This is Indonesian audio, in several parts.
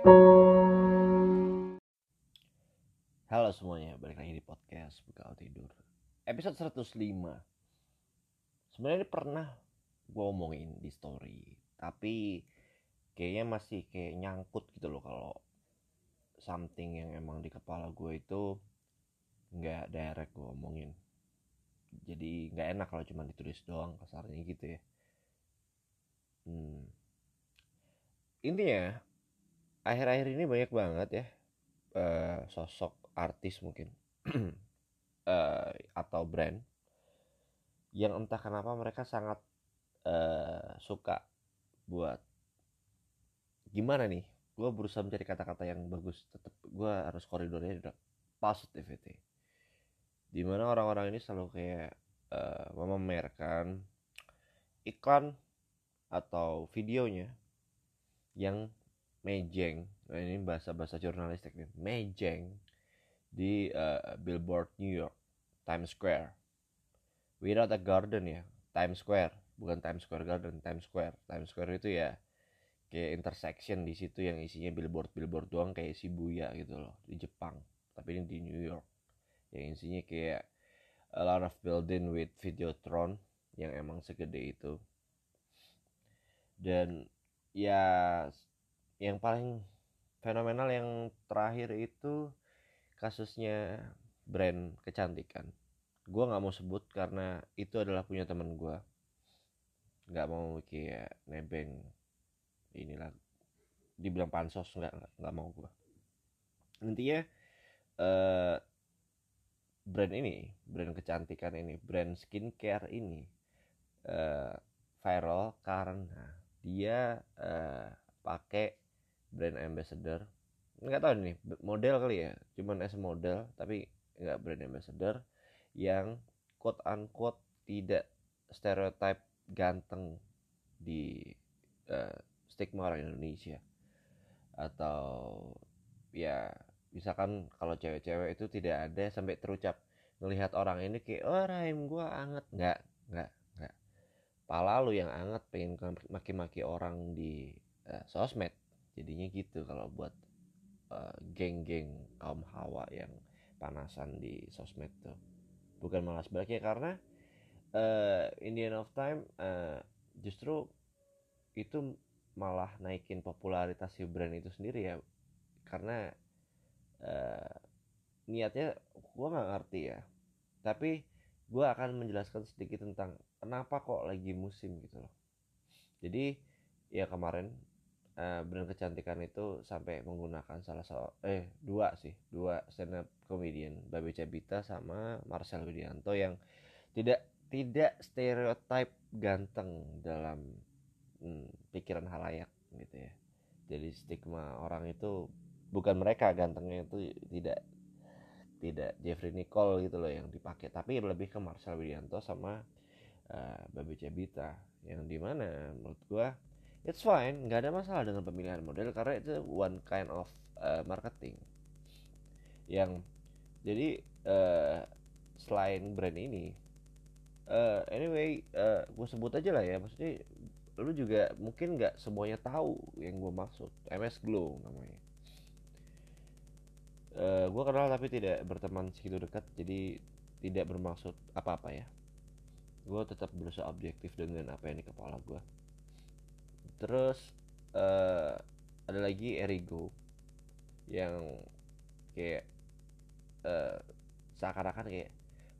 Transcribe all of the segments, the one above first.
Halo semuanya, balik lagi di podcast Bekal Tidur. Episode 105 Sebenarnya pernah gue omongin di story Tapi kayaknya masih kayak nyangkut gitu loh kalau something yang emang di kepala gue itu nggak direct gue omongin. Jadi nggak enak kalau cuma ditulis doang kasarnya gitu ya. Hmm. intinya akhir-akhir ini banyak banget ya uh, sosok artis mungkin uh, atau brand yang entah kenapa mereka sangat uh, suka buat gimana nih? Gue berusaha mencari kata-kata yang bagus tetap gue harus koridornya udah positivity di mana orang-orang ini selalu kayak uh, memamerkan iklan atau videonya yang mejeng. Nah ini bahasa bahasa jurnalistik nih. Mejeng di uh, billboard New York Times Square. Without a garden ya Times Square. Bukan Times Square Garden Times Square. Times Square itu ya kayak intersection di situ yang isinya billboard billboard doang kayak Shibuya gitu loh di Jepang. Tapi ini di New York. Yang isinya kayak a lot of building with Videotron yang emang segede itu. Dan ya yang paling fenomenal yang terakhir itu kasusnya brand kecantikan. Gue nggak mau sebut karena itu adalah punya temen gue nggak mau kayak nebeng inilah dibilang pansos nggak nggak mau gue intinya uh, brand ini brand kecantikan ini brand skincare ini uh, viral karena dia uh, pakai brand ambassador. Nggak tahu nih model kali ya cuman as model tapi nggak brand ambassador yang quote unquote tidak stereotip ganteng di uh, stigma orang Indonesia. Atau ya misalkan kalau cewek-cewek itu tidak ada sampai terucap melihat orang ini kayak oh rahim gue anget. Nggak nggak nggak. Pala lu yang anget pengen maki-maki orang di uh, sosmed jadinya gitu kalau buat uh, geng-geng kaum hawa yang panasan di sosmed tuh. Bukan malas sebaliknya karena uh, in the end of time uh, justru itu malah naikin popularitas si brand itu sendiri ya. Karena uh, niatnya gue nggak ngerti ya. Tapi gue akan menjelaskan sedikit tentang kenapa kok lagi musim gitu loh. Jadi ya kemarin uh, brand kecantikan itu sampai menggunakan salah satu eh dua sih dua stand up comedian. Babe Cabita sama Marcel Widianto yang tidak tidak stereotip ganteng dalam hmm, pikiran halayak gitu ya. Jadi stigma orang itu bukan mereka gantengnya itu tidak tidak Jeffrey Nicole gitu loh yang dipakai. Tapi lebih ke Marcel Widianto sama uh, Babe Cabita yang di mana menurut gua it's fine nggak ada masalah dengan pemilihan model karena itu one kind of uh, marketing. Yang jadi uh, selain brand ini uh, anyway uh, gue sebut aja lah ya maksudnya lu juga mungkin nggak semuanya tahu yang gue maksud. MS Glow namanya. Uh, gue kenal tapi tidak berteman segitu dekat jadi tidak bermaksud apa-apa ya. Gue tetap berusaha objektif dengan apa yang di kepala gue terus uh, ada lagi Erigo yang kayak uh, seakan-akan kayak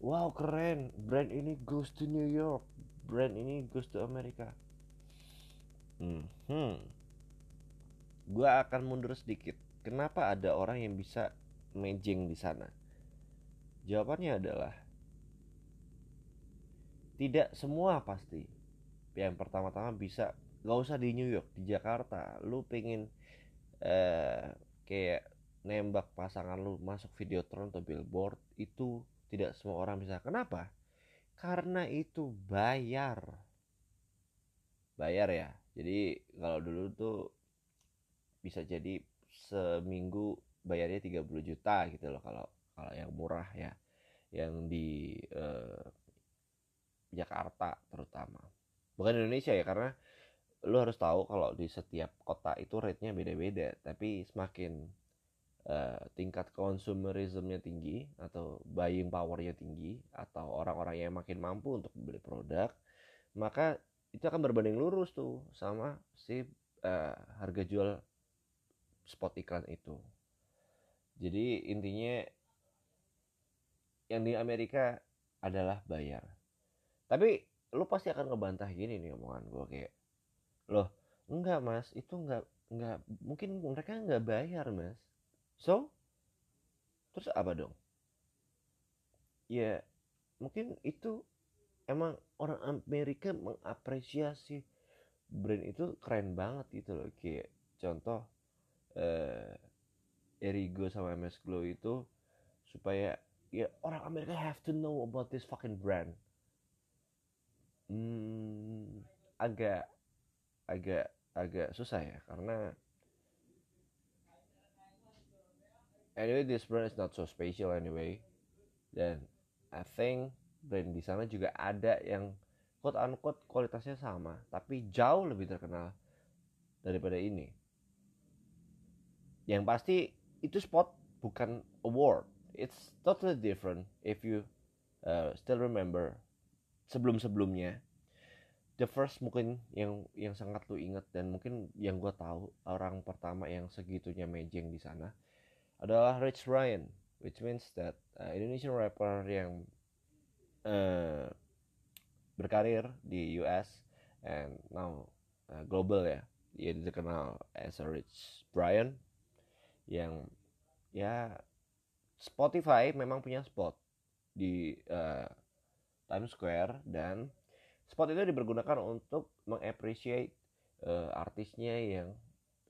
wow keren brand ini goes to New York brand ini goes to Amerika. Hmm, hmm. gue akan mundur sedikit. Kenapa ada orang yang bisa mejeng di sana? Jawabannya adalah tidak semua pasti. Yang pertama-tama bisa gak usah di New York di Jakarta. Lu pengen uh, kayak nembak pasangan lu masuk videotron atau billboard itu tidak semua orang bisa. Kenapa? Karena itu bayar. Bayar ya. Jadi kalau dulu tuh bisa jadi seminggu bayarnya 30 juta gitu loh kalau kalau yang murah ya. Yang di uh, Jakarta terutama. Bukan Indonesia ya karena lu harus tahu kalau di setiap kota itu rate-nya beda-beda tapi semakin uh, tingkat konsumerismnya tinggi atau buying powernya tinggi atau orang-orang yang makin mampu untuk beli produk maka itu akan berbanding lurus tuh sama si uh, harga jual spot iklan itu. Jadi intinya yang di Amerika adalah bayar. Tapi lu pasti akan ngebantah gini nih omongan gue kayak loh enggak mas. Itu enggak enggak mungkin mereka enggak bayar mas. So? Terus apa dong? Ya mungkin itu emang orang Amerika mengapresiasi brand itu keren banget gitu loh. Kayak contoh eh, Erigo sama MS Glow itu supaya ya orang Amerika have to know about this fucking brand. Hmm, agak agak agak susah ya karena anyway this brand is not so special anyway. Dan I think brand di sana juga ada yang quote unquote kualitasnya sama tapi jauh lebih terkenal daripada ini. Yang pasti itu spot bukan award. It's totally different if you uh, still remember sebelum sebelumnya the first mungkin yang yang sangat lu inget dan mungkin yang gue tahu orang pertama yang segitunya mejeng di sana adalah Rich Ryan which means that uh, Indonesian rapper yang uh, berkarir di US and now uh, global ya. Dia dikenal as a Rich Brian yang ya Spotify memang punya spot di uh, Times Square dan spot itu dipergunakan untuk mengapresiasi uh, artisnya yang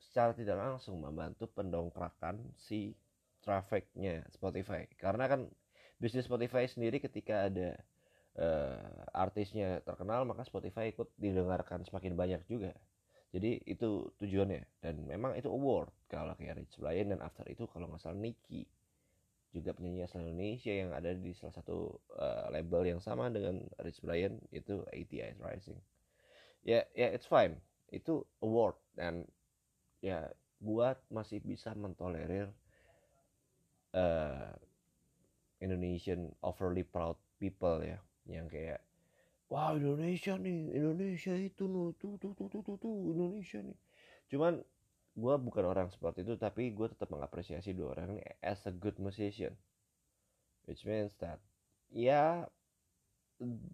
secara tidak langsung membantu pendongkrakan si trafficnya Spotify. Karena kan bisnis Spotify sendiri ketika ada uh, artisnya terkenal maka Spotify ikut didengarkan semakin banyak juga. Jadi itu tujuannya. Dan memang itu award kalau kayak Rich Brian dan after itu kalau nggak salah Nicky juga penyanyi asal Indonesia yang ada di salah satu uh, label yang sama dengan Rich Brian itu ATI Rising. Ya ya it's fine. Itu award dan ya buat masih bisa mentolerir uh, Indonesian overly proud people ya yang kayak wah Indonesia nih Indonesia itu tuh tuh tuh tuh tuh, tuh Indonesia nih. Cuman gue bukan orang seperti itu tapi gue tetap mengapresiasi dua orang ini as a good musician. Which means that ya yeah,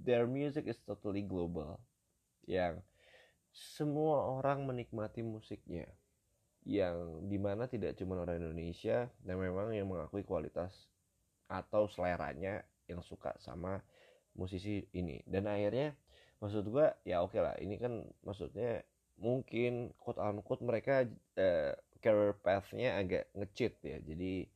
their music is totally global. Yang semua orang menikmati musiknya. Yang di mana tidak cuma orang Indonesia dan memang yang mengakui kualitas atau seleranya yang suka sama musisi ini. Dan akhirnya maksud gue ya oke okay lah ini kan maksudnya mungkin quote unquote mereka uh, career pathnya agak ngecit ya. Jadi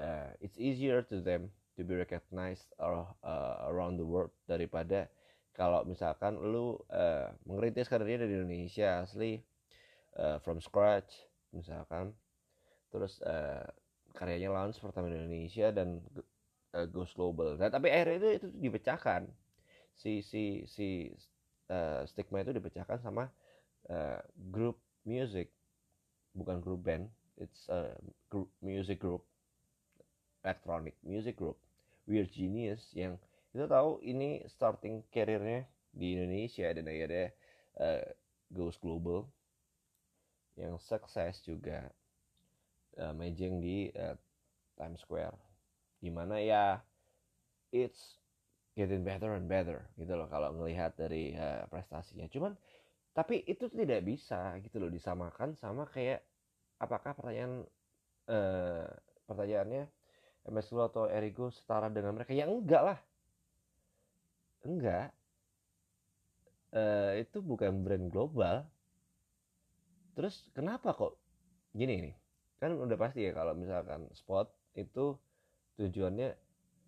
uh, it's easier to them to be recognized or, uh, around the world daripada kalau misalkan lu uh, mengerintis karirnya dari Indonesia asli uh, from scratch misalkan. Terus uh, karyanya launch pertama di Indonesia dan uh, goes global. Nah tapi akhirnya itu itu dipecahkan. Si si si uh, stigma itu dipecahkan sama uh, group music bukan grup band it's a group music group electronic music group Weird Genius yang kita tahu ini starting karirnya di Indonesia dan akhirnya uh, goes global yang sukses juga uh, mejeng di uh, Times Square. Di mana ya it's getting better and better gitu loh kalau ngelihat dari uh, prestasinya. Cuman tapi itu tidak bisa gitu loh disamakan sama kayak apakah pertanyaan eh, pertanyaannya MS Lu atau Erigo setara dengan mereka? Ya enggak lah. Enggak. Eh, itu bukan brand global. Terus kenapa kok gini nih? Kan udah pasti ya kalau misalkan spot itu tujuannya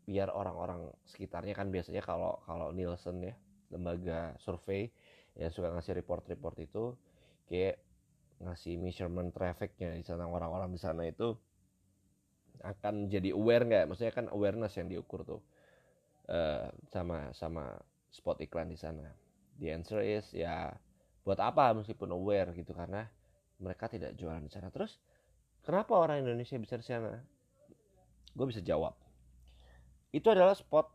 biar orang-orang sekitarnya kan biasanya kalau kalau Nielsen ya lembaga survei yang suka ngasih report-report itu kayak ngasih measurement trafficnya di sana orang-orang di sana itu akan jadi aware nggak? Maksudnya kan awareness yang diukur tuh uh, sama sama spot iklan di sana. The answer is ya buat apa meskipun aware gitu karena mereka tidak jualan di sana. Terus kenapa orang Indonesia bisa di sana? Gue bisa jawab. Itu adalah spot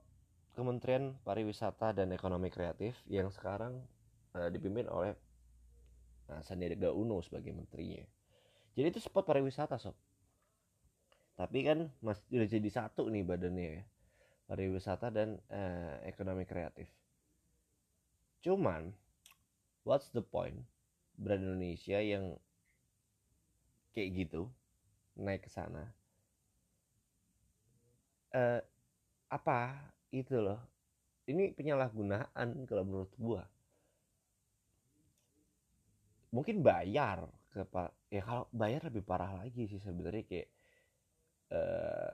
Kementerian Pariwisata dan Ekonomi Kreatif yang sekarang uh, dipimpin oleh uh, Sandiaga Uno sebagai menterinya. Jadi itu spot pariwisata sob. Tapi kan masih udah jadi satu nih badannya ya pariwisata dan uh, ekonomi kreatif. Cuman what's the point brand Indonesia yang kayak gitu naik ke sana? Uh, apa itu loh? Ini penyalahgunaan kalau menurut gua mungkin bayar ke ya kalau bayar lebih parah lagi sih sebenarnya kayak uh,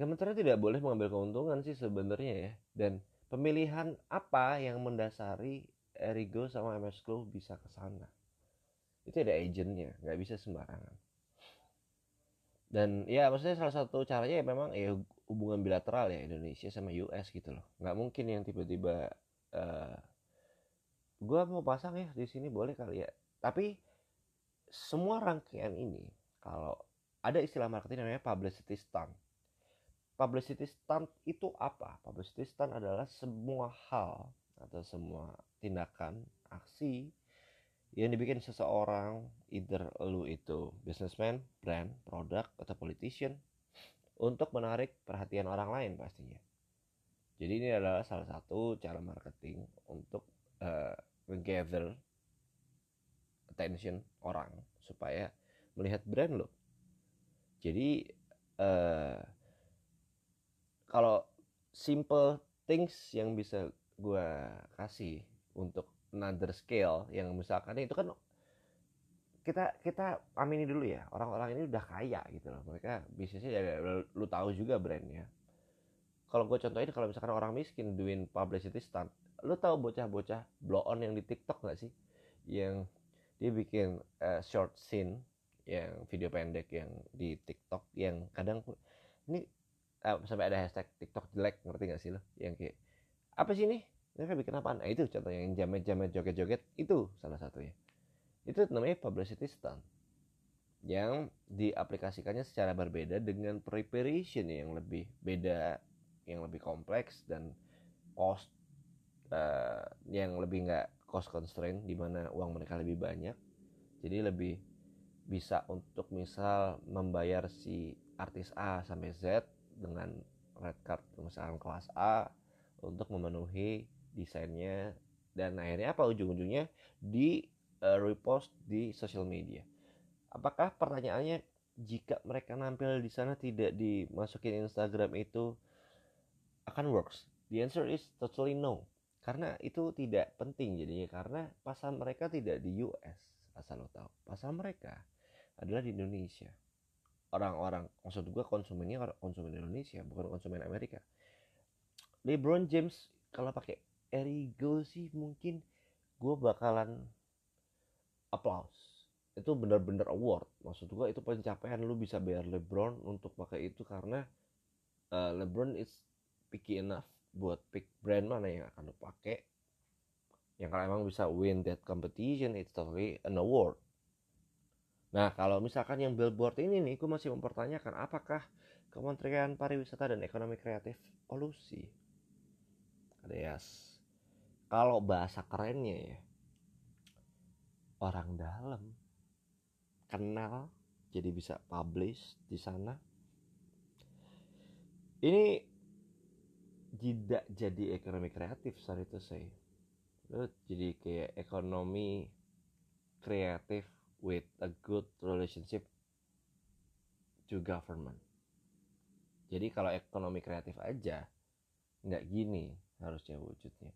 kementerian tidak boleh mengambil keuntungan sih sebenarnya ya. Dan pemilihan apa yang mendasari Erigo sama MS Glow bisa ke sana. Itu ada agentnya nggak bisa sembarangan. Dan ya maksudnya salah satu caranya ya memang ya hubungan bilateral ya Indonesia sama US gitu loh. Nggak mungkin yang tiba-tiba uh, eh, gue mau pasang ya di sini boleh kali ya tapi semua rangkaian ini kalau ada istilah marketing namanya publicity stunt publicity stunt itu apa publicity stunt adalah semua hal atau semua tindakan aksi yang dibikin seseorang either lu itu businessman, brand, produk atau politician untuk menarik perhatian orang lain pastinya. Jadi ini adalah salah satu cara marketing untuk uh, gather attention orang supaya melihat brand lo. Jadi uh, kalau simple things yang bisa gue kasih untuk another scale yang misalkan itu kan kita kita amini dulu ya orang-orang ini udah kaya gitu loh. Mereka bisnisnya ya lu tahu juga brandnya. Kalau gue contohin kalau misalkan orang miskin doing publicity stunt lu tahu bocah-bocah blow on yang di TikTok gak sih? Yang dia bikin uh, short scene yang video pendek yang di TikTok yang kadang ini uh, sampai ada hashtag TikTok jelek ngerti gak sih lo? Yang kayak apa sih ini? Mereka bikin apa nah itu contoh yang jamet-jamet joget-joget itu salah satunya. Itu namanya publicity stunt yang diaplikasikannya secara berbeda dengan preparation yang lebih beda yang lebih kompleks dan cost uh, yang lebih nggak cost constraint di mana uang mereka lebih banyak jadi lebih bisa untuk misal membayar si artis A sampai Z dengan red card misalkan kelas A untuk memenuhi desainnya dan akhirnya apa ujung-ujungnya di uh, repost di sosial media. Apakah pertanyaannya jika mereka nampil di sana tidak dimasukin Instagram itu akan works? The answer is totally no. Karena itu tidak penting jadinya karena pasar mereka tidak di US asal lo tahu. Pasar mereka adalah di Indonesia. Orang-orang maksud gue konsumennya konsumen Indonesia bukan konsumen Amerika. LeBron James kalau pakai Erigo sih mungkin gue bakalan applause itu benar-benar award maksud gue itu pencapaian lu bisa bayar LeBron untuk pakai itu karena uh, LeBron is picky enough buat pick brand mana yang akan lu pakai. Yang kalau emang bisa win that competition it's totally an award. Nah kalau misalkan yang billboard ini nih gue masih mempertanyakan apakah Kementerian Pariwisata dan Ekonomi Kreatif polusi alias kalau bahasa kerennya ya orang dalam kenal jadi bisa publish di sana. Ini tidak jadi ekonomi kreatif sorry to say. Lu jadi kayak ekonomi kreatif with a good relationship to government. Jadi kalau ekonomi kreatif aja nggak gini harusnya wujudnya.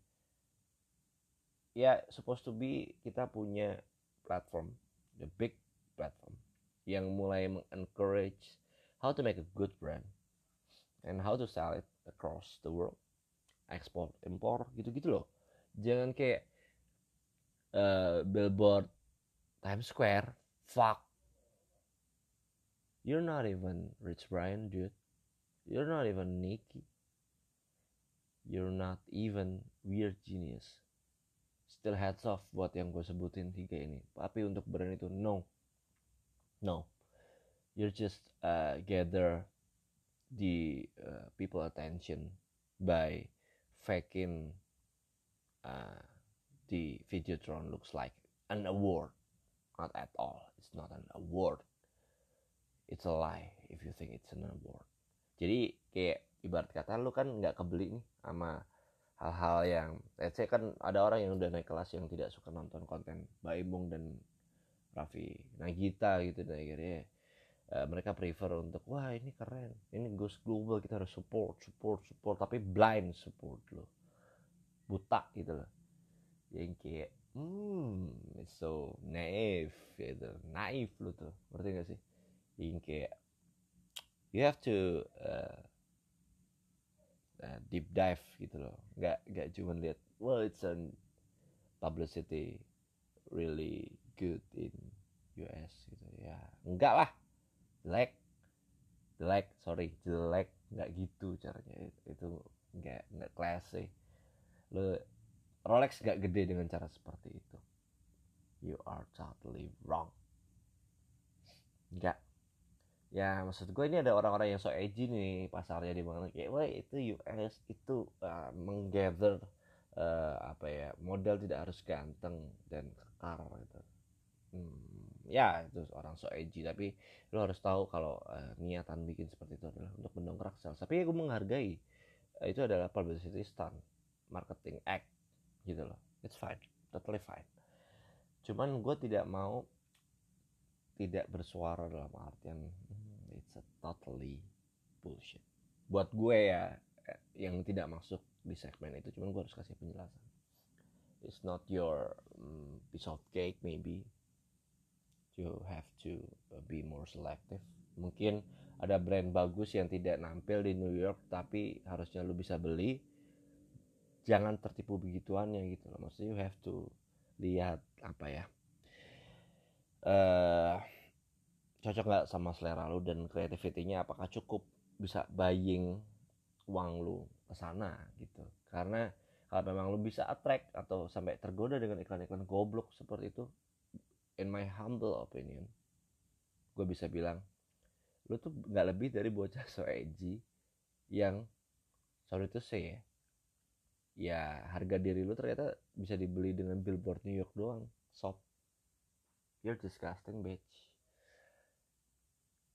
Ya supposed to be kita punya platform the big platform yang mulai encourage how to make a good brand and how to sell it across the world. Export impor gitu-gitu loh. Jangan kayak uh, billboard Times Square fuck. You're not even Rich Brian dude. You're not even Nicky you're not even weird genius. Still heads off buat yang gue sebutin tiga ini. Tapi untuk brand itu no. No. You're just uh, gather the uh, people attention by faking uh, the Videotron looks like an award. Not at all. It's not an award. It's a lie if you think it's an award. Jadi kayak ibarat kata lu kan nggak kebeli nih sama hal-hal yang let's say kan ada orang yang udah naik kelas yang tidak suka nonton konten Baimung dan Raffi Nagita gitu dan akhirnya uh, mereka prefer untuk wah ini keren. Ini goes global kita harus support support support. Tapi blind support loh. Buta gitu loh. Yang kayak hmm so naif gitu. Naif lo tuh. Ngerti gak sih? Yang kayak you have to uh, uh, deep dive gitu loh. Nggak nggak cuma lihat well it's a publicity really good in US gitu. Ya enggak lah jelek jelek sorry jelek nggak gitu caranya. Itu nggak nggak classy lo Rolex gak gede dengan cara seperti itu. You are totally wrong. Enggak ya maksud gue ini ada orang-orang yang so edgy nih pasarnya di mana. Kayak wah itu US itu uh, menggather uh, apa ya model tidak harus ganteng dan kekar gitu. Hmm, ya itu orang so edgy tapi lo harus tahu kalau uh, niatan bikin seperti itu adalah untuk mendongkrak sales. Tapi ya gue menghargai uh, itu adalah publicity stunt marketing act gitu loh. It's fine totally fine. Cuman gue tidak mau tidak bersuara dalam artian hmm, it's a totally bullshit. Buat gue ya eh, yang tidak masuk di segmen itu cuman gue harus kasih penjelasan. It's not your um, piece of cake maybe you have to uh, be more selective. Mungkin ada brand bagus yang tidak nampil di New York tapi harusnya lu bisa beli. Jangan tertipu begituannya gitu loh. Maksudnya you have to lihat apa ya uh, cocok nggak sama selera lu dan kreativitinya apakah cukup bisa buying uang lu ke sana gitu. Karena kalau memang lu bisa attract atau sampai tergoda dengan iklan-iklan goblok seperti itu in my humble opinion gue bisa bilang lu tuh nggak lebih dari bocah so edgy yang sorry to say ya ya harga diri lu ternyata bisa dibeli dengan billboard New York doang sob. You're disgusting bitch.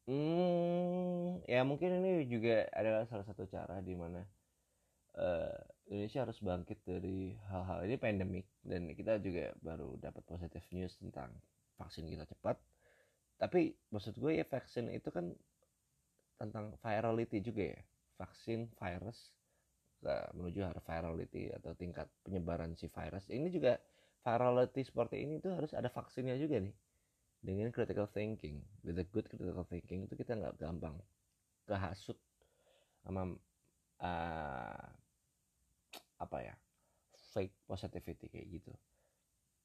Hmm ya mungkin ini juga adalah salah satu cara di mana uh, Indonesia harus bangkit dari hal-hal ini pandemik dan kita juga baru dapat positive news tentang vaksin kita cepat. Tapi maksud gue ya vaksin itu kan tentang virality juga ya. Vaksin virus uh, menuju arah virality atau tingkat penyebaran si virus. Ini juga virality seperti ini tuh harus ada vaksinnya juga nih. Dengan critical thinking. With a good critical thinking itu kita nggak gampang kehasut sama uh, apa ya fake positivity kayak gitu.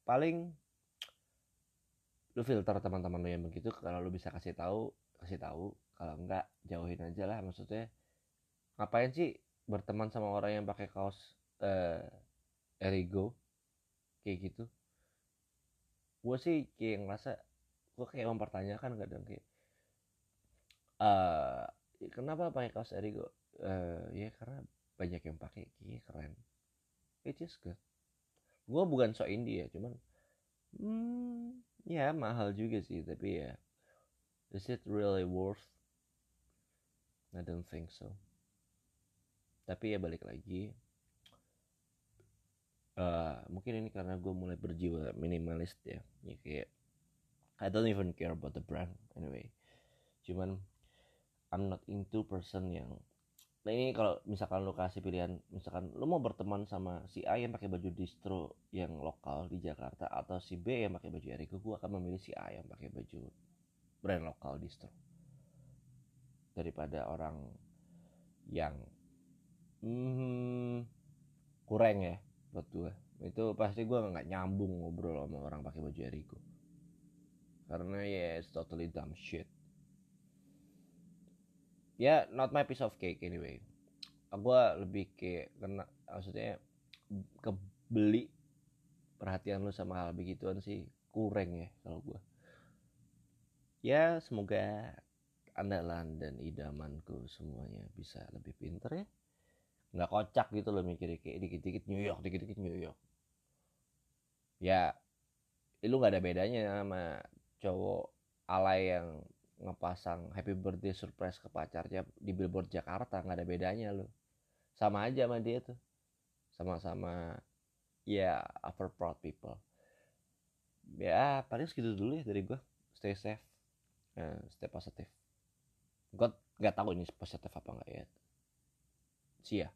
Paling lu filter teman-teman lu yang begitu kalau lu bisa kasih tahu kasih tahu. Kalau enggak jauhin aja lah. Maksudnya ngapain sih berteman sama orang yang pakai kaos uh, Erigo? Kayak gitu. Gue sih kayak ngerasa gue kayak mempertanyakan kadang kayak uh, kenapa pakai kaos Erigo? Uh, ya karena banyak yang pakai. Kayak keren it is good. Gue bukan so indie ya cuman hmm, ya mahal juga sih tapi ya is it really worth? I don't think so. Tapi ya balik lagi uh, mungkin ini karena gue mulai berjiwa minimalis ya. Ya kayak I don't even care about the brand anyway. Cuman I'm not into person yang nah ini kalau misalkan lo kasih pilihan misalkan lo mau berteman sama si A yang pakai baju distro yang lokal di Jakarta atau si B yang pakai baju Eriko gue akan memilih si A yang pakai baju brand lokal distro. Daripada orang yang hmm, kurang ya buat gue itu pasti gue nggak nyambung ngobrol sama orang pakai baju Eriko karena ya yeah, totally dumb shit ya yeah, not my piece of cake anyway. Gue lebih ke kena maksudnya kebeli perhatian lu sama hal begituan sih. Kurang ya kalau gue ya semoga andalan dan idamanku semuanya bisa lebih pinter ya. Nggak kocak gitu loh mikirnya kayak dikit-dikit New York dikit-dikit New York. Ya lu nggak ada bedanya sama cowok alay yang ngepasang happy birthday surprise ke pacarnya di billboard Jakarta nggak ada bedanya lo sama aja sama dia tuh. Sama-sama ya upper proud people. Ya paling segitu dulu ya dari gue stay safe. Uh, stay positif gue nggak tahu ini positif apa enggak ya. See ya